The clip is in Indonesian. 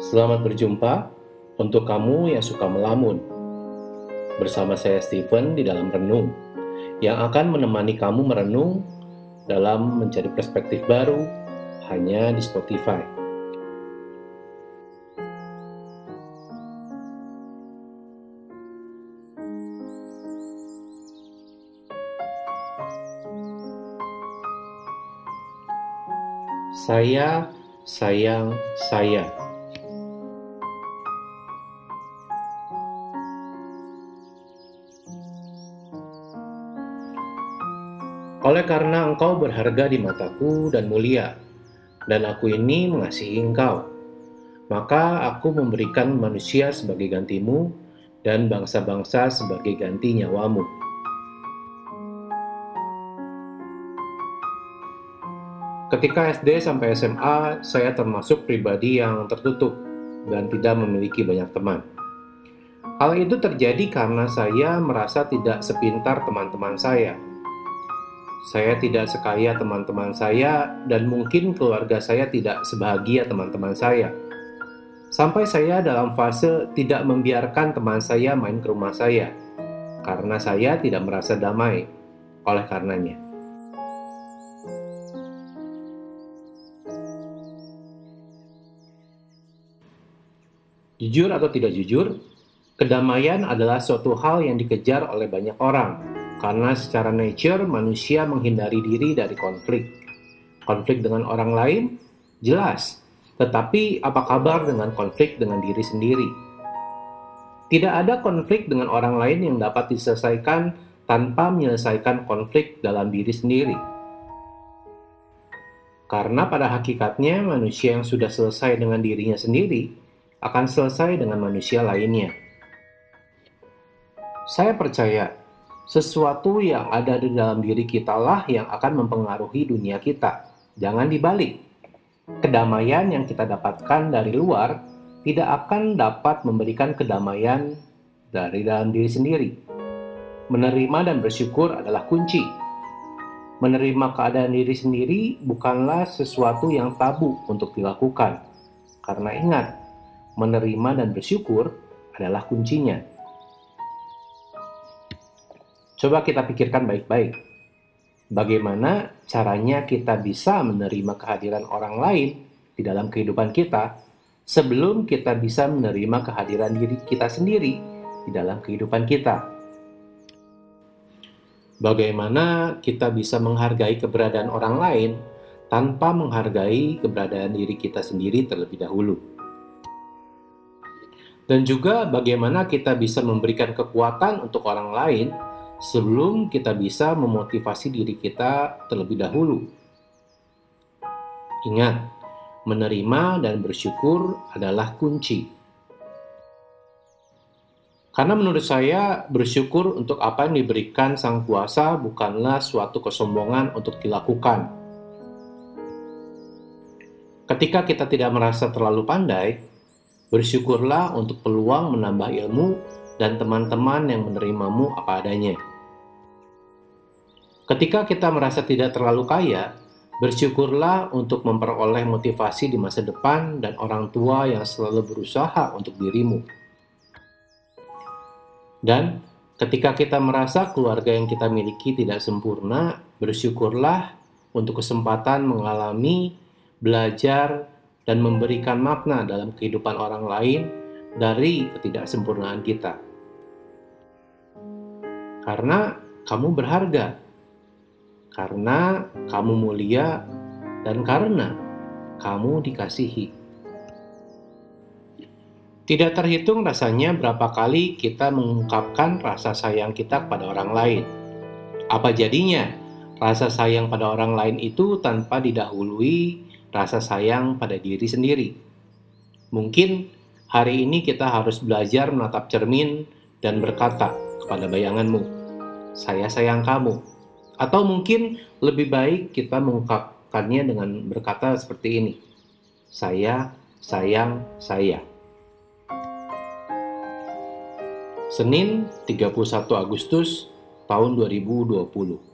Selamat berjumpa untuk kamu yang suka melamun. Bersama saya Stephen di dalam renung yang akan menemani kamu merenung dalam mencari perspektif baru hanya di Spotify. Saya sayang saya. Oleh karena engkau berharga di mataku dan mulia, dan aku ini mengasihi engkau, maka aku memberikan manusia sebagai gantimu dan bangsa-bangsa sebagai ganti nyawamu. Ketika SD sampai SMA, saya termasuk pribadi yang tertutup dan tidak memiliki banyak teman. Hal itu terjadi karena saya merasa tidak sepintar teman-teman saya saya tidak sekaya teman-teman saya, dan mungkin keluarga saya tidak sebahagia teman-teman saya. Sampai saya dalam fase tidak membiarkan teman saya main ke rumah saya, karena saya tidak merasa damai oleh karenanya. Jujur atau tidak jujur, kedamaian adalah suatu hal yang dikejar oleh banyak orang karena secara nature manusia menghindari diri dari konflik. Konflik dengan orang lain jelas, tetapi apa kabar dengan konflik dengan diri sendiri? Tidak ada konflik dengan orang lain yang dapat diselesaikan tanpa menyelesaikan konflik dalam diri sendiri. Karena pada hakikatnya manusia yang sudah selesai dengan dirinya sendiri akan selesai dengan manusia lainnya. Saya percaya sesuatu yang ada di dalam diri kita lah yang akan mempengaruhi dunia kita. Jangan dibalik. Kedamaian yang kita dapatkan dari luar tidak akan dapat memberikan kedamaian dari dalam diri sendiri. Menerima dan bersyukur adalah kunci. Menerima keadaan diri sendiri bukanlah sesuatu yang tabu untuk dilakukan. Karena ingat, menerima dan bersyukur adalah kuncinya. Coba kita pikirkan baik-baik. Bagaimana caranya kita bisa menerima kehadiran orang lain di dalam kehidupan kita sebelum kita bisa menerima kehadiran diri kita sendiri di dalam kehidupan kita. Bagaimana kita bisa menghargai keberadaan orang lain tanpa menghargai keberadaan diri kita sendiri terlebih dahulu. Dan juga bagaimana kita bisa memberikan kekuatan untuk orang lain sebelum kita bisa memotivasi diri kita terlebih dahulu. Ingat, menerima dan bersyukur adalah kunci. Karena menurut saya, bersyukur untuk apa yang diberikan Sang Kuasa bukanlah suatu kesombongan untuk dilakukan. Ketika kita tidak merasa terlalu pandai, bersyukurlah untuk peluang menambah ilmu dan teman-teman yang menerimamu apa adanya. Ketika kita merasa tidak terlalu kaya, bersyukurlah untuk memperoleh motivasi di masa depan dan orang tua yang selalu berusaha untuk dirimu. Dan ketika kita merasa keluarga yang kita miliki tidak sempurna, bersyukurlah untuk kesempatan mengalami, belajar, dan memberikan makna dalam kehidupan orang lain dari ketidaksempurnaan kita. Karena kamu berharga karena kamu mulia dan karena kamu dikasihi. Tidak terhitung rasanya berapa kali kita mengungkapkan rasa sayang kita kepada orang lain. Apa jadinya rasa sayang pada orang lain itu tanpa didahului rasa sayang pada diri sendiri? Mungkin hari ini kita harus belajar menatap cermin dan berkata kepada bayanganmu, "Saya sayang kamu." Atau mungkin lebih baik kita mengungkapkannya dengan berkata seperti ini. Saya sayang saya. Senin 31 Agustus tahun 2020.